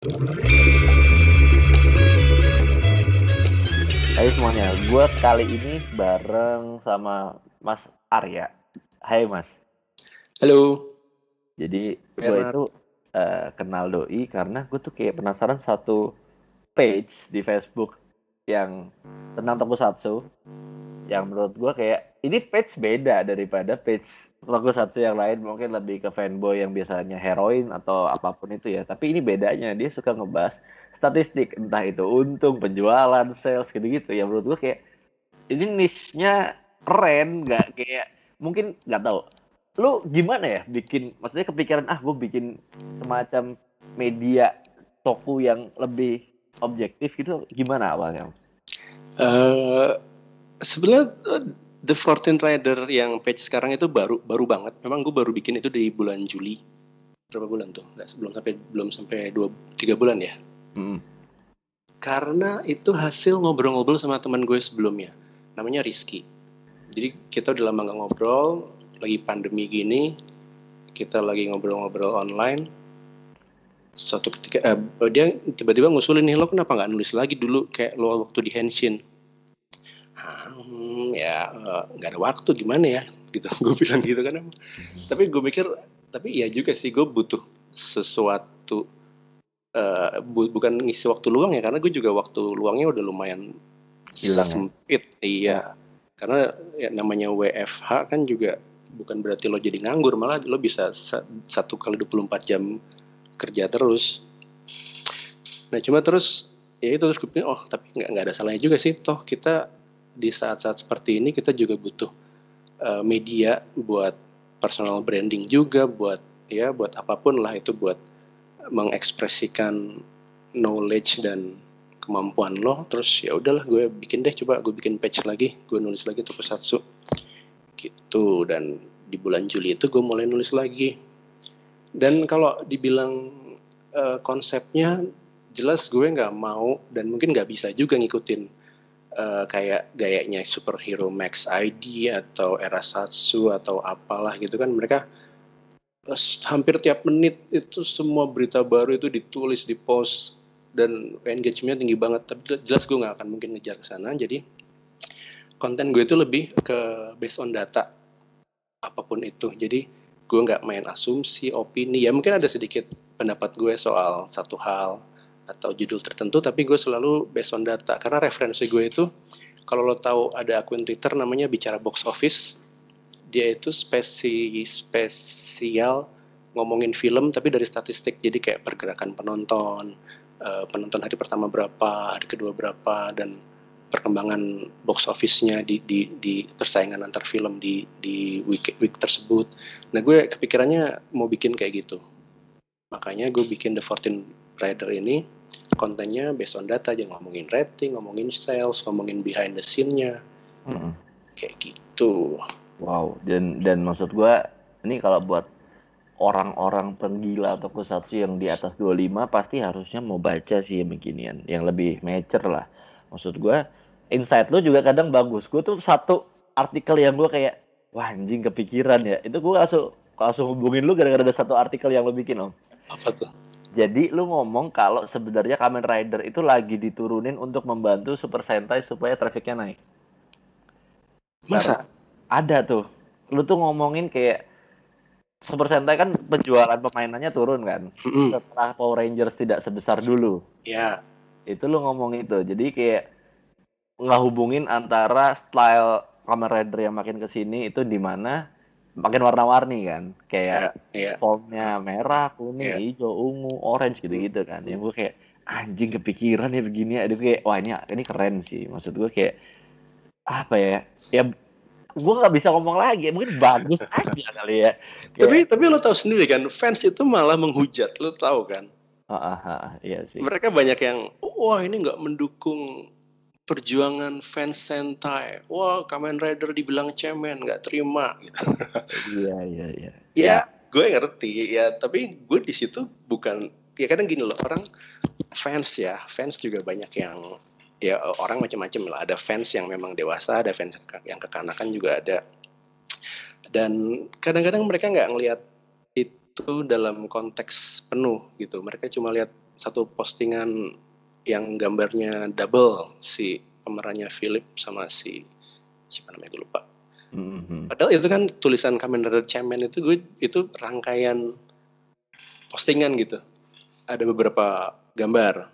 Hai semuanya, gue kali ini bareng sama Mas Arya. Hai Mas. Halo. Jadi gue itu uh, kenal Doi karena gue tuh kayak penasaran satu page di Facebook yang tentang tokusatsu yang menurut gue kayak ini page beda daripada page tokusatsu yang lain. Mungkin lebih ke fanboy yang biasanya heroin atau apa pun itu ya. Tapi ini bedanya dia suka ngebahas statistik. Entah itu untung penjualan sales gitu-gitu. Ya menurut gue kayak ini niche-nya keren nggak kayak mungkin nggak tahu. Lu gimana ya bikin maksudnya kepikiran ah gue bikin semacam media toku yang lebih objektif gitu? Gimana awalnya? Uh, sebenarnya uh, The Fourteen Rider yang page sekarang itu baru baru banget. Memang gue baru bikin itu di bulan Juli. Berapa bulan tuh? Nggak, belum sampai belum sampai dua tiga bulan ya. Hmm. Karena itu hasil ngobrol-ngobrol sama teman gue sebelumnya. Namanya Rizky. Jadi kita udah lama gak ngobrol, lagi pandemi gini, kita lagi ngobrol-ngobrol online. Suatu ketika eh, dia tiba-tiba ngusulin nih lo kenapa nggak nulis lagi dulu kayak lo waktu di Henshin hmm, ya eh, nggak uh, ada waktu gimana ya gitu gue bilang gitu kan hmm. tapi gue mikir tapi ya juga sih gue butuh sesuatu uh, bu bukan ngisi waktu luang ya karena gue juga waktu luangnya udah lumayan hilang ya? sempit ya? iya karena ya namanya WFH kan juga bukan berarti lo jadi nganggur malah lo bisa satu kali 24 jam kerja terus nah cuma terus ya itu terus gue pikir oh tapi nggak nggak ada salahnya juga sih toh kita di saat-saat seperti ini kita juga butuh uh, media buat personal branding juga buat ya buat apa pun lah itu buat mengekspresikan knowledge dan kemampuan lo. Terus ya udahlah gue bikin deh coba gue bikin page lagi gue nulis lagi tuh tokusatsu gitu dan di bulan Juli itu gue mulai nulis lagi. Dan kalau dibilang uh, konsepnya jelas gue nggak mau dan mungkin nggak bisa juga ngikutin uh, kayak gayanya superhero Max ID atau era Satsu atau apalah gitu kan mereka uh, hampir tiap menit itu semua berita baru itu ditulis di post dan engagementnya tinggi banget. Tapi jelas gue nggak akan mungkin ngejar ke sana jadi konten gue itu lebih ke based on data apa pun itu. Jadi gue nggak main asumsi opini. Ya mungkin ada sedikit pendapat gue soal satu hal atau judul tertentu tapi gue selalu based on data karena referensi gue itu kalau lo tahu ada akun Twitter namanya bicara box office dia itu spesi spesial ngomongin film tapi dari statistik jadi kayak pergerakan penonton uh, penonton hari pertama berapa hari kedua berapa dan perkembangan box office-nya di, di, di persaingan antar film di, di week, week tersebut. Nah gue kepikirannya mau bikin kayak gitu. Makanya gue bikin The 14 Rider ini kontennya based on data aja ngomongin rating, ngomongin sales, ngomongin behind the scene-nya. Hmm. Kayak gitu. Wow, dan dan maksud gua ini kalau buat orang-orang penggila atau kusatsu yang di atas 25 pasti harusnya mau baca sih yang beginian, yang lebih mature lah. Maksud gua insight lu juga kadang bagus. Gua tuh satu artikel yang gua kayak wah anjing kepikiran ya. Itu gua langsung langsung hubungin lu gara-gara ada satu artikel yang lu bikin om. Apa tuh? Jadi lu ngomong kalau sebenarnya Kamen Rider itu lagi diturunin untuk membantu Super Sentai supaya trafficnya naik. Masa? Ada tuh. Lu tuh ngomongin kayak Super Sentai kan penjualan pemainannya turun kan. Mm -hmm. Setelah Power Rangers tidak sebesar dulu. Iya. Yeah. Itu lu ngomong itu. Jadi kayak nggak hubungin antara style Kamen Rider yang makin ke sini itu di mana makin warna-warni kan. Kayak yeah, yeah. formnya merah kuning yeah. hijau ungu orange gitu-gitu kan. Yang gue kayak anjing kepikiran ya begini aduh kayak wah ini ini keren sih. Maksud gue kayak apa ya ya gue nggak bisa ngomong lagi. Mungkin bagus aja kali ya. Kayak, tapi tapi lo tahu sendiri kan fans itu malah menghujat lo tahu kan? Ah, ah, ah, iya sih. Mereka banyak yang wah ini nggak mendukung perjuangan fans Sentai. Wah, Kamen Rider dibilang cemen, nggak terima gitu. Iya, iya, iya. Ya, gue ngerti ya, tapi gue di situ bukan ya kadang gini loh, orang fans ya, fans juga banyak yang ya orang macam-macam lah. Ada fans yang memang dewasa, ada fans yang kekanakan juga ada. Dan kadang-kadang mereka nggak ngelihat itu dalam konteks penuh gitu. Mereka cuma lihat satu postingan yang gambarnya double si pemerannya Philip sama si siapa namanya gue lupa. Mhm. Padahal itu kan tulisan Kamen Rider Cemen itu gue itu rangkaian postingan gitu. Ada beberapa gambar.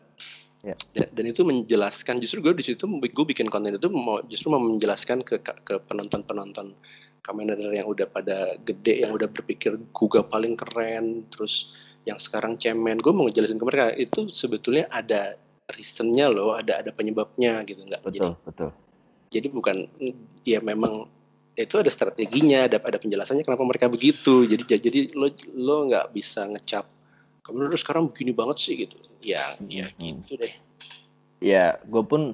Ya. Dan, dan itu menjelaskan justru gue di situ gue bikin konten itu mau justru mau menjelaskan ke ke penonton-penonton Kamen Rider yang udah pada gede yang udah berpikir Kuga paling keren terus yang sekarang cemen gue mau ngejelasin ke mereka itu sebetulnya ada reasonnya loh ada ada penyebabnya gitu nggak jadi Betul, betul. jadi bukan ya memang itu ada strateginya ada ada penjelasannya kenapa mereka begitu jadi jadi lo lo nggak bisa ngecap kamu terus sekarang begini banget sih gitu ya ya Hmm. gitu deh Ya, gue pun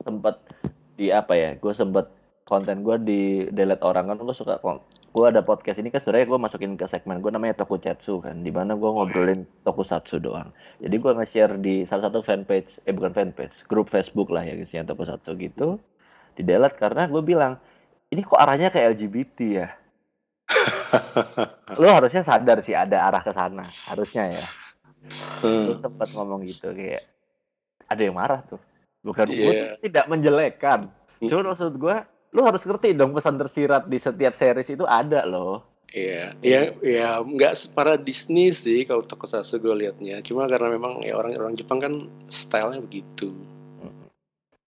sempat di apa ya? Gue sempat konten gue di delete orang kan gue suka gue ada podcast ini kan sebenarnya gue masukin ke segmen gue namanya Tokusatsu kan. Di mana gue ngobrolin Tokusatsu doang. Jadi gue nge-share di salah satu fanpage eh bukan fanpage grup Facebook lah ya isinya Tokusatsu gitu. Di delete karena gue bilang ini kok arahnya ke LGBT ya? Lo harusnya sadar sih ada arah ke sana harusnya ya. Hmm. sempat ngomong gitu kayak ada yang marah tuh. Bukan gue Iya. tidak menjelekkan. Cuma maksud gue lu harus ngerti dong pesan tersirat di setiap series itu ada loh. Iya, ya, ya nggak separah Disney sih kalau Tokusatsu gue liatnya. Cuma karena memang ya orang-orang Jepang kan stylenya begitu.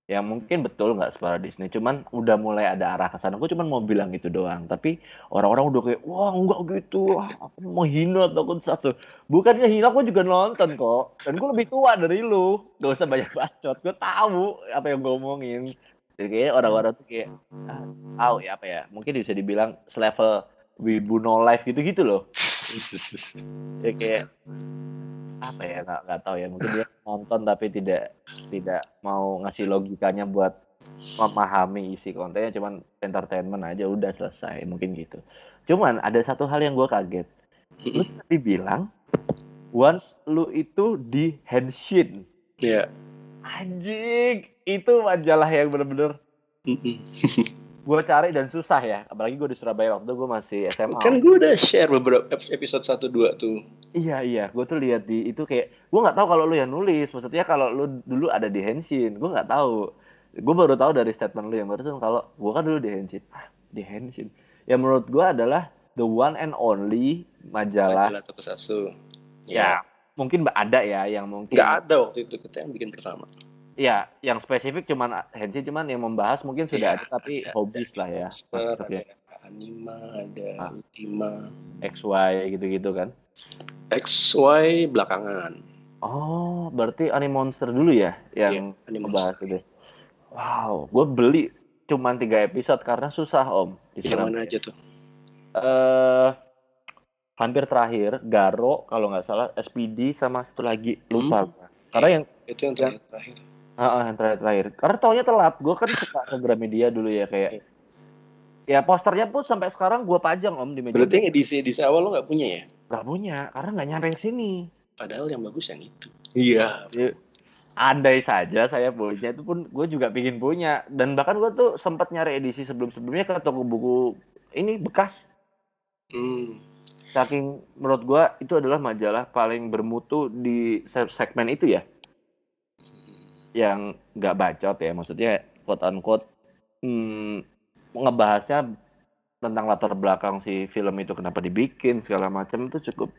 ya mungkin betul nggak separah Disney. Cuman udah mulai ada arah ke sana. Gue cuman mau bilang gitu doang. Tapi orang-orang udah kayak wah enggak gitu. Wah, aku mau hina Tokusatsu. Bukan hina gue juga nonton kok. Dan gue lebih tua dari lu. Gak usah banyak bacot. Gue tahu apa yang gue omongin jadi kayak orang-orang tuh kayak ah, tahu ya apa ya mungkin bisa dibilang selevel wibu no life gitu-gitu loh. Ya kayak apa ya nggak nggak tahu ya mungkin dia nonton tapi tidak tidak mau ngasih logikanya buat memahami isi kontennya cuman entertainment aja udah selesai mungkin gitu. Cuman ada satu hal yang gue kaget. Lu tadi bilang once lu itu di Henshin Ya. Anjing itu majalah yang bener-bener gue cari dan susah ya apalagi gue di Surabaya waktu itu gue masih SMA Kan gue udah share beberapa episode 1 2 tuh. Iya iya, gue tuh lihat di itu kayak gue nggak tahu kalau lu yang nulis, maksudnya kalau lu dulu ada di Henshin, gue nggak tahu. Gue baru tahu dari statement lu yang barusan kalau gue kan dulu di Henshin, ah, di Henshin. Ya menurut gue adalah the one and only majalah. Majalah Tokusatsu. Ya, mungkin ada ya yang mungkin. Nggak ada waktu itu kita yang bikin pertama. Ya, yang spesifik cuman Henshin cuman yang membahas mungkin sudah Iya, ada tapi ada, hobis lah ya. Ada anima, ada Ah. ultima, XY gitu-gitu kan. XY belakangan. Oh, berarti Anime Monster dulu ya yang Iya, Anime ngebahas itu. Wow, gue beli cuman tiga episode karena susah om. Di Yang mana aja tuh? Eh, hampir terakhir Garo kalau nggak salah SPD sama satu lagi lupa. gua. Karena yang Itu yang terakhir. terakhir. ah, ah, yang terakhir terakhir. Karena taunya telat. Gue kan suka ke Gramedia dulu ya kayak. Ya posternya pun sampai sekarang gue pajang om di meja. Berarti yang edisi edisi awal lo nggak punya ya? Gak punya karena nggak nyampe ke sini. Padahal yang bagus yang itu. Iya. Andai saja saya punya itu pun gue juga pingin punya dan bahkan gue tuh sempat nyari edisi sebelum-sebelumnya ke toko buku ini bekas Hmm. Saking menurut gue itu adalah majalah paling bermutu di se- segmen itu ya. Yang nggak bacot ya maksudnya quote unquote hmm, ngebahasnya tentang latar belakang si film itu kenapa dibikin segala macam itu cukup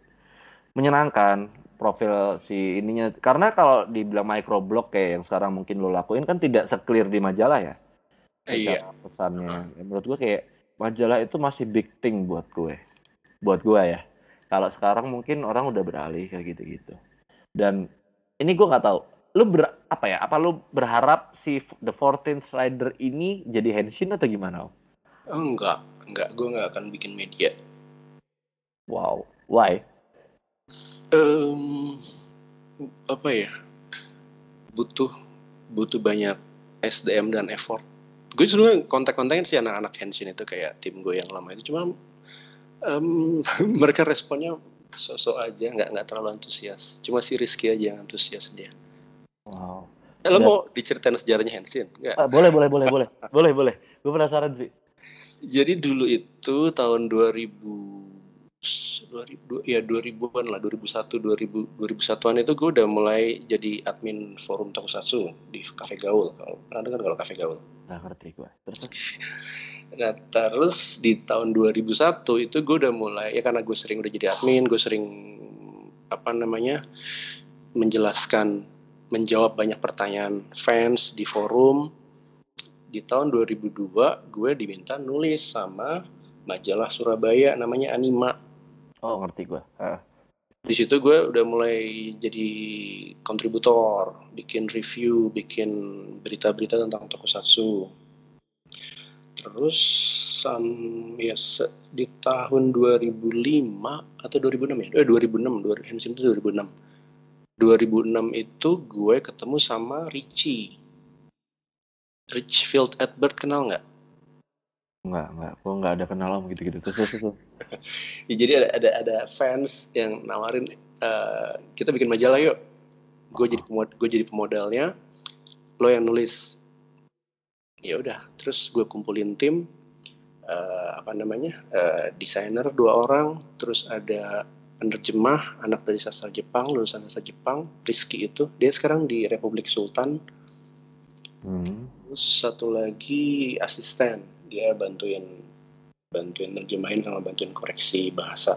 menyenangkan profil si ininya. Karena kalau dibilang microblog kayak yang sekarang mungkin lo lakuin kan tidak seclear di majalah ya. Iya. pesannya. Ya, menurut gue kayak majalah itu masih big thing buat gue buat gue ya kalau sekarang mungkin orang udah beralih kayak gitu-gitu dan ini gue nggak tahu lu ber, apa ya apa lu berharap si The 14th Rider ini jadi Henshin atau gimana? Oh, enggak, enggak. Gue nggak akan bikin media. wow why Em, apa ya? Butuh butuh banyak SDM dan effort. Gue sebenarnya kontak-kontaknya sih anak-anak Henshin itu kayak tim gue yang lama itu cuma em, mereka responnya sosok aja nggak nggak terlalu antusias. Cuma si Rizky aja yang antusias dia. Wow. Eh, lo Ya. mau diceritain sejarahnya Henshin? Nggak? Ah, boleh boleh boleh boleh. Boleh boleh. Gue penasaran sih. Jadi dulu itu tahun 2010 2000 ya 2000-an lah 2001 2000 2001-an itu gue udah mulai jadi admin forum tokusatsu di Cafe Gaul. Kalau pernah dengar kalau Cafe Gaul? Nggak ngerti gue terus nah terus di tahun 2001 itu gue udah mulai ya karena gue sering udah jadi admin gue sering apa namanya menjelaskan menjawab banyak pertanyaan fans di forum. Di tahun 2002 gue diminta nulis sama majalah Surabaya namanya Anima oh ngerti gue uh. di situ gue udah mulai jadi kontributor bikin review bikin berita-berita tentang tokusatsu. Terus um, ya di tahun 2005 atau 2006 ya? Eh 2006 Henshin itu 2006 2006 itu gue ketemu sama Richie. Richfield Edward kenal nggak Enggak, enggak. Gue enggak ada kenal om gitu-gitu. Terus, terus, terus. ya, jadi ada, ada ada fans yang nawarin uh, kita bikin majalah yuk. Gue jadi pemod gue jadi pemodalnya, lo yang nulis. Ya udah, terus gue kumpulin tim uh, apa namanya uh, desainer dua orang, terus ada penerjemah anak dari sastra Jepang lulusan sastra Jepang Rizky itu dia sekarang di Republik Sultan. Hmm. Terus satu lagi asisten dia bantuin bantuin nerjemahin sama bantuin koreksi bahasa.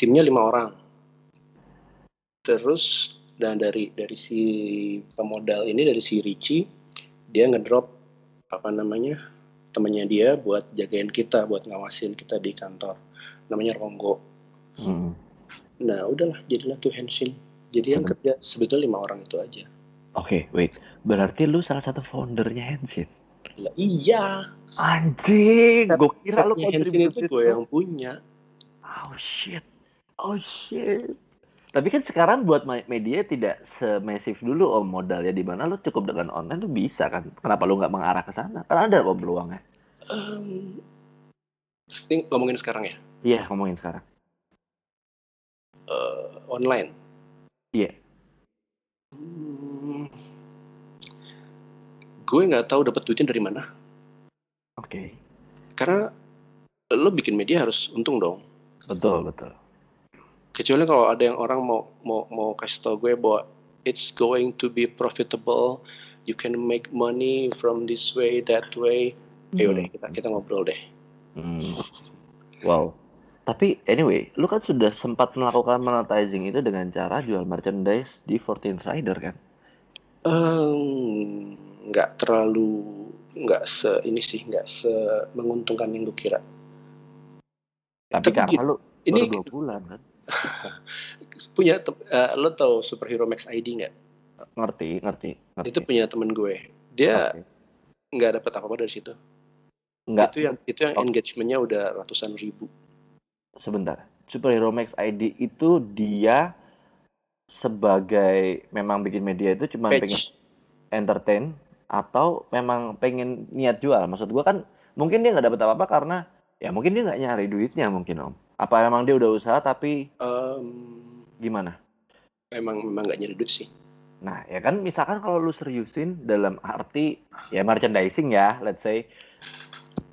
Timnya lima orang. Terus dan dari dari si pemodal ini dari si Ricci dia ngedrop apa namanya temannya dia buat jagain kita buat ngawasin kita di kantor. Namanya Ronggo. Hmm. nah udahlah jadilah tuh Henshin. Jadi yang kerja sebetulnya lima orang itu aja. Oke, okay, wait. Berarti lu salah satu foundernya Henshin? Lah, iya. Anjing, gue kira lu kontribusi itu gue yang punya. Oh shit. Oh shit. Tapi kan sekarang buat media tidak semesif dulu om modalnya di mana lu cukup dengan online tuh bisa kan. Kenapa lu nggak mengarah ke sana? Kan ada om peluangnya. Um, ngomongin sekarang ya? Iya, ngomongin sekarang. Uh, online. Iya. Yeah. Gue nggak tahu dapat duitnya dari mana. Oke. Okay. Karena lo bikin media harus untung dong. Betul betul. Kecuali kalau ada yang orang mau mau mau kasih tau gue bahwa it's going to be profitable, you can make money from this way that way. Hmm. Ayo deh kita kita ngobrol deh. Hmm. Wow. Tapi anyway, lu kan sudah sempat melakukan monetizing itu dengan cara jual merchandise di 14 Rider kan? Um, nggak terlalu nggak se ini sih nggak se menguntungkan yang gue kira. Tapi, Tapi karena lu ini dua bulan kan. punya uh, lo tau superhero Max ID nggak? Ngerti, ngerti, ngerti. Itu punya temen gue. Dia nggak okay. dapat apa-apa dari situ. Enggak. Itu yang itu yang oh. engagementnya udah ratusan ribu. Sebentar. Superhero Max ID itu dia sebagai memang bikin media itu cuma pengen entertain atau memang pengen niat jual. Maksud gue kan mungkin dia nggak dapat apa-apa karena ya mungkin dia nggak nyari duitnya mungkin om. Apa emang dia udah usaha tapi um, gimana? emang memang nggak nyari duit sih. Nah ya kan misalkan kalau lu seriusin dalam arti ya merchandising ya let's say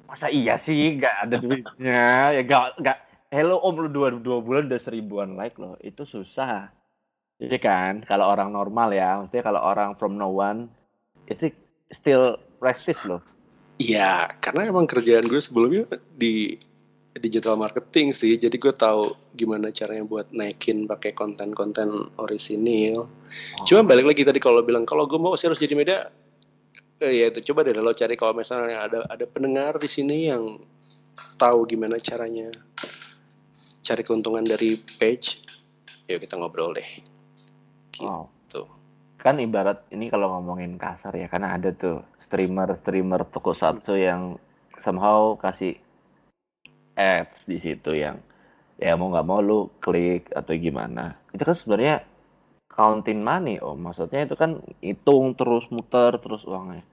masa iya sih nggak ada duitnya? Ya nggak nggak. Hello om lu dua dua bulan udah seribuan like loh. Itu susah. Jadi iya kan? Kalau orang normal ya maksudnya kalau orang from no one itu still resist loh. Iya, karena emang kerjaan gue sebelumnya di digital marketing sih, jadi gue tahu gimana caranya buat naikin pakai konten-konten orisinil. Oh. Cuma balik lagi tadi kalau bilang kalau gue mau sih harus jadi media, eh, ya itu coba deh lo cari kalau misalnya ada ada pendengar di sini yang tahu gimana caranya cari keuntungan dari page, yuk kita ngobrol deh. Gitu. Wow kan ibarat ini kalau ngomongin kasar ya karena ada tuh streamer streamer toko satu yang somehow kasih ads di situ yang ya mau nggak mau lu klik atau gimana. Itu kan sebenarnya counting money oh maksudnya itu kan hitung terus muter terus uangnya.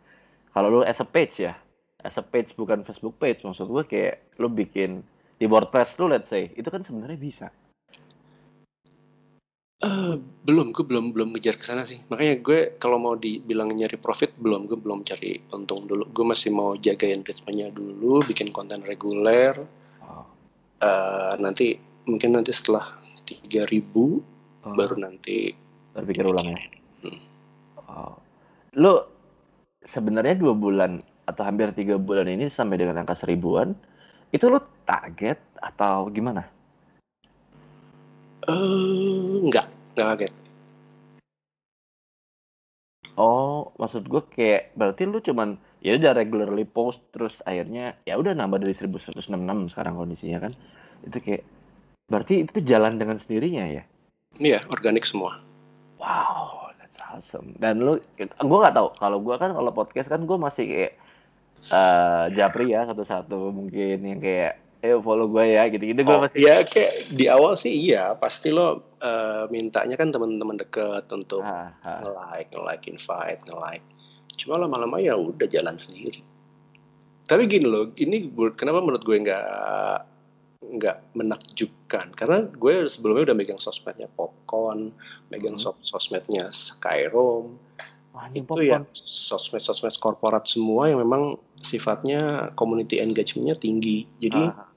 Kalau lu as a page ya as a page bukan Facebook page. Maksud gue kayak lu bikin di WordPress lu let's say itu kan sebenarnya bisa Uh, belum, gue belum belum ngejar ke sana sih. Makanya gue kalau mau dibilang nyari profit belum, gue belum cari untung dulu. Gue masih mau jagain ritmenya dulu, bikin konten reguler. Uh, nanti mungkin nanti setelah 3000 oh. baru nanti berpikir ulang ya. Hmm. Oh. Lu sebenarnya dua bulan atau hampir tiga bulan ini sampai dengan angka seribuan, itu lu target atau gimana? Eh, uh, enggak, enggak kaget. Oh, maksud gue kayak berarti lu cuman ya udah regularly post terus akhirnya ya udah nambah dari 1166 sekarang kondisinya kan. Itu kayak berarti itu jalan dengan sendirinya ya? Iya, organik semua. Wow, that's awesome. Dan lu gue nggak tahu kalau gue kan kalau podcast kan gue masih kayak uh, Japri ya satu-satu mungkin yang kayak ayo follow gue ya gitu-gitu. Gue oh, pasti ya kayak di awal sih iya. Pasti lo uh, mintanya kan teman-teman deket untuk ah, ah. nge-like nge-like invite nge-like. Cuma lama-lama ya udah jalan sendiri. Tapi gini loh ini kenapa menurut gue nggak nggak menakjubkan? Karena gue sebelumnya udah megang sosmednya Popcorn megang hmm. sosmednya Skyrom Wah, itu popcorn. ya sosmed-sosmed korporat semua yang memang sifatnya community engagementnya tinggi. Jadi ah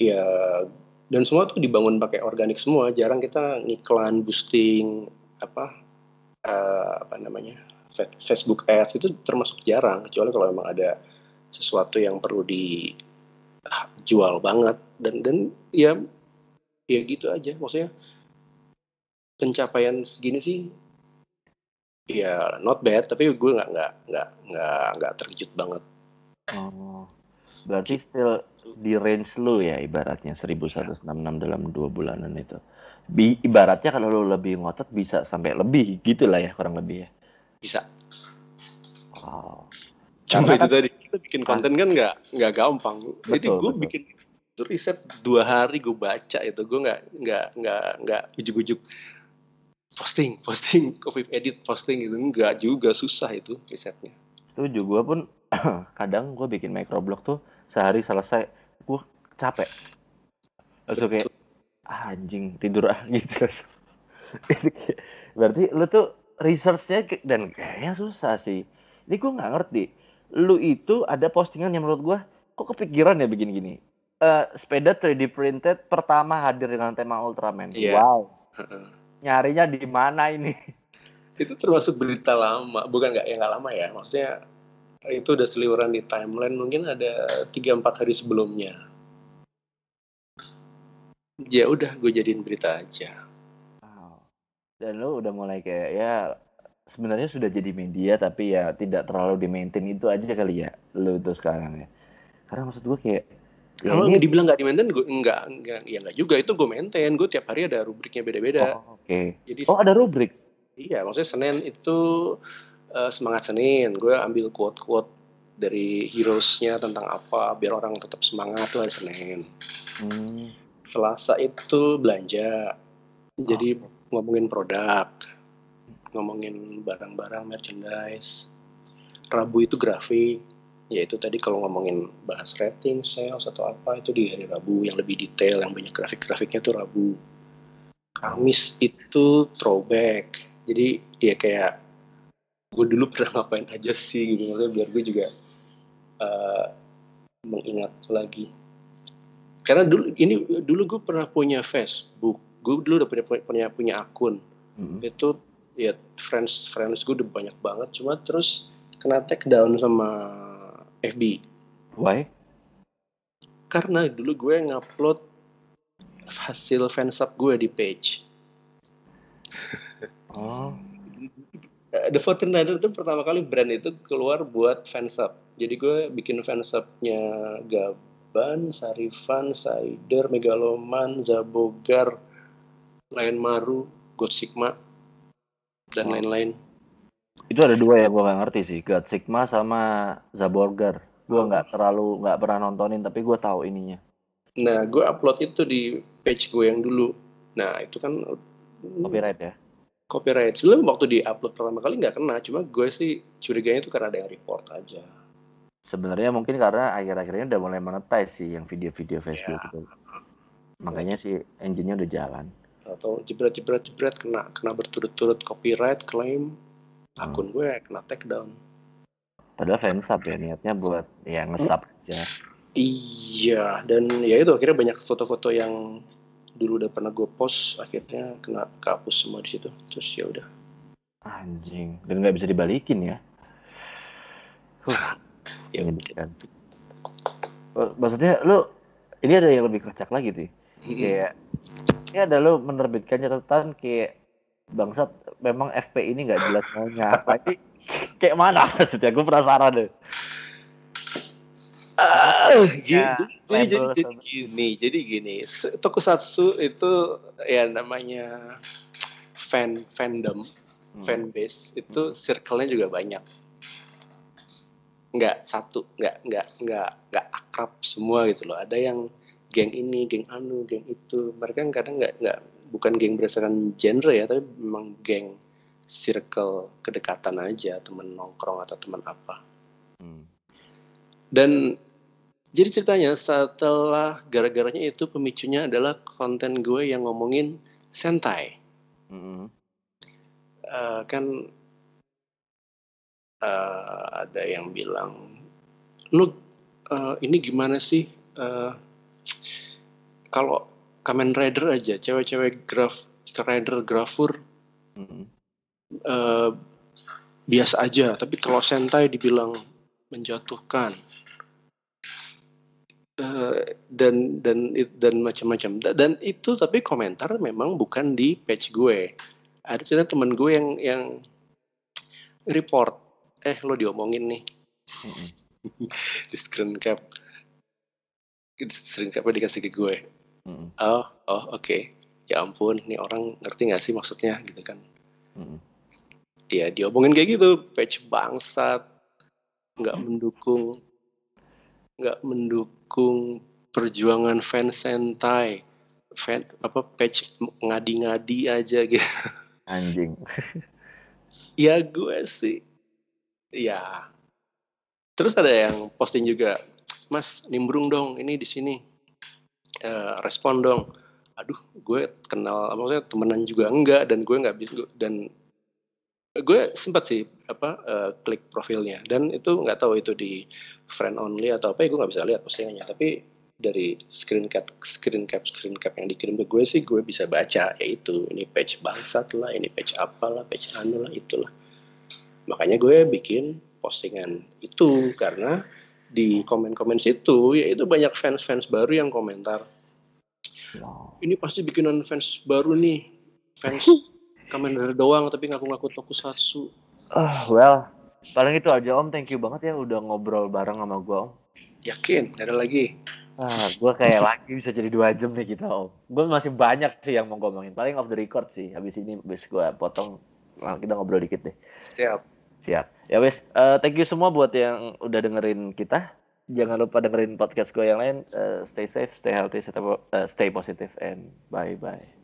ya dan semua tuh dibangun pakai organik semua. Jarang kita ngiklan boosting apa uh, apa namanya Facebook Ads itu termasuk jarang. Kecuali kalau memang ada sesuatu yang perlu dijual banget. Dan dan ya ya gitu aja. Maksudnya pencapaian segini sih ya not bad. Tapi gue nggak nggak nggak nggak nggak terkejut banget. Oh berarti still di range lu ya ibaratnya 1166 dalam dua bulanan itu. Bi ibaratnya kalau lu lebih ngotot bisa sampai lebih gitu lah ya kurang lebih ya. Bisa. Wow. Cuma itu kan, tadi kita bikin konten kan nggak nggak gampang. Betul, Jadi gue bikin riset dua hari gue baca itu gue nggak nggak nggak nggak ujuk-ujuk posting posting copy edit posting itu nggak juga susah itu risetnya. Setuju gue pun kadang gue bikin microblog tuh sehari selesai gue capek. Langsung kayak ah, anjing tidur ah gitu. Berarti lu tuh researchnya dan kayaknya susah sih. Ini gue nggak ngerti. Lu itu ada postingan yang menurut gue kok kepikiran ya begini gini? Uh, sepeda 3D printed pertama hadir dengan tema Ultraman. Yeah. wow. Nyarinya di mana ini? Itu termasuk berita lama bukan nggak yang nggak lama ya. Maksudnya itu udah seliweran di timeline mungkin ada tiga empat hari sebelumnya. Ya udah gue jadiin berita aja. Wow. dan lo udah mulai kayak ya sebenarnya sudah jadi media tapi ya tidak terlalu di maintain itu aja kali ya lo itu sekarang ya. Karena maksud gue kayak ya kalau ini... dibilang nggak di maintain gue enggak enggak ya enggak juga itu gue maintain gue tiap hari ada rubriknya beda-beda. Oh, oke. Okay. jadi oh ada rubrik? Iya maksudnya senin itu uh, semangat Senin. Gue ambil quote-quote dari heroesnya tentang apa biar orang tetap semangat tuh hari Senin. Hmm. Selasa itu belanja. Jadi oh. ngomongin produk ngomongin barang-barang merchandise. Rabu itu grafik yaitu tadi kalau ngomongin bahas rating sales atau apa itu di hari Rabu. Yang lebih detail yang banyak grafik-grafiknya tuh Rabu. Kamis itu throwback. Jadi ya kayak gue dulu pernah ngapain aja sih gitu. Maksudnya biar gue juga uh, mengingat lagi. Karena dulu ini dulu gue pernah punya Facebook. Gue dulu udah punya punya punya akun. Hmm. itu ya friends friends gue udah banyak banget. Cuma terus kena take down sama FB why? Karena dulu gue ngupload hasil fansub gue di page. Oh Eh, The Fortnite itu pertama kali brand itu keluar buat fansub. Jadi gue bikin fansubnya Gaban, Sarifan, Sider, Megaloman, Zabogar, Lain Maru, God Sigma, dan oh. lain-lain. Itu ada dua ya gue gak ngerti sih, God Sigma sama Zaborgar. Gue nggak terlalu nggak pernah nontonin tapi gue tahu ininya. Nah, gue upload itu di page gue yang dulu. Nah, itu kan copyright ya? Copyright. Sebelum waktu di upload pertama kali nggak kena cuma gue sih curiganya itu karena ada yang report aja. Sebenarnya mungkin karena akhir-akhirnya udah mulai monetize sih yang video-video Facebook yeah. itu makanya sih engine-nya udah jalan. Atau jebret jebret jebret kena kena berturut-turut copyright claim akun hmm. gue kena take down padahal fansub ya niatnya buat ya ngesap aja. Iya, dan ya itu akhirnya banyak foto-foto yang dulu udah pernah gue post akhirnya kena kehapus semua di situ. Terus ya udah. Anjing, dan nggak bisa dibalikin ya. Huh. Ya, Menyedihkan. Oh, Maksudnya lu ini ada yang lebih kocak lagi tuh. Kayak ini ada lu menerbitkan catatan kayak bangsat memang FP ini nggak jelas maunya apa kayak mana maksudnya gue penasaran deh. Ah, gini, Ya, jadi, jadi, jadi gini, jadi gini, tokusatsu itu ya namanya fan fandom, Hmm. fan base itu circle-nya juga banyak. Nggak satu, nggak nggak nggak nggak akrab semua gitu loh. Ada yang geng ini, geng anu, geng itu. Mereka kadang nggak nggak bukan geng berdasarkan genre ya, tapi memang geng circle kedekatan aja, temen nongkrong atau teman apa. Hmm. Dan jadi ceritanya setelah gara-garanya itu pemicunya adalah konten gue yang ngomongin sentai. Mm-mm. Eh, kan eh, ada yang bilang, lu eh, ini gimana sih? Eh, kalau Kamen Rider aja, cewek-cewek graf, rider grafur Mm-mm. eh, biasa aja, tapi kalau sentai dibilang menjatuhkan Eh, dan dan dan macam-macam. Da- dan itu tapi komentar memang bukan di page gue. Ada cerita teman gue yang yang report. Eh lo diomongin nih. Di screen cap. Di screen capnya dikasih ke gue. Oh oh oke. Ya ampun nih orang ngerti gak sih maksudnya? Gitu kan. Mm-mm. ya diomongin kayak gitu. Page bangsat. Nggak mendukung nggak mendukung perjuangan fans sentai fan apa page ngadi-ngadi aja gitu. Anjing. ya gue sih ya. Terus ada yang posting juga mas nimbrung dong ini di sini. Eh, respon dong. Aduh gue kenal maksudnya temenan juga enggak dan gue nggak bisa dan gue sempat sih apa eh, klik profilnya. Dan itu nggak tahu itu di friend only atau apa ya gue nggak bisa lihat postingannya. Tapi dari screen cap screen cap screen cap yang dikirim ke gue sih gue bisa baca yaitu ini page bangsat lah ini page apalah page anu lah itulah. Makanya gue bikin postingan itu karena di komen-komen situ yaitu banyak fans-fans baru yang komentar Wow. ini pasti bikinan fans baru nih fans Kamen Rider doang tapi ngaku-ngaku tokusatsu Ah, well, paling itu aja Om. Thank you banget ya udah ngobrol bareng sama gua Om. yakin Nggak ada lagi Ah, gua kayak lagi bisa jadi dua jam nih kita Om. Gua masih banyak sih yang mau ngomongin. Paling off the record sih. Habis ini habis gua potong nah, kita ngobrol dikit deh. siap Siap. Ya wes, eh, thank you semua buat yang udah dengerin kita. Jangan lupa dengerin podcast gue yang lain. Eh, stay safe, stay healthy, stay, eh, stay positive, and bye bye.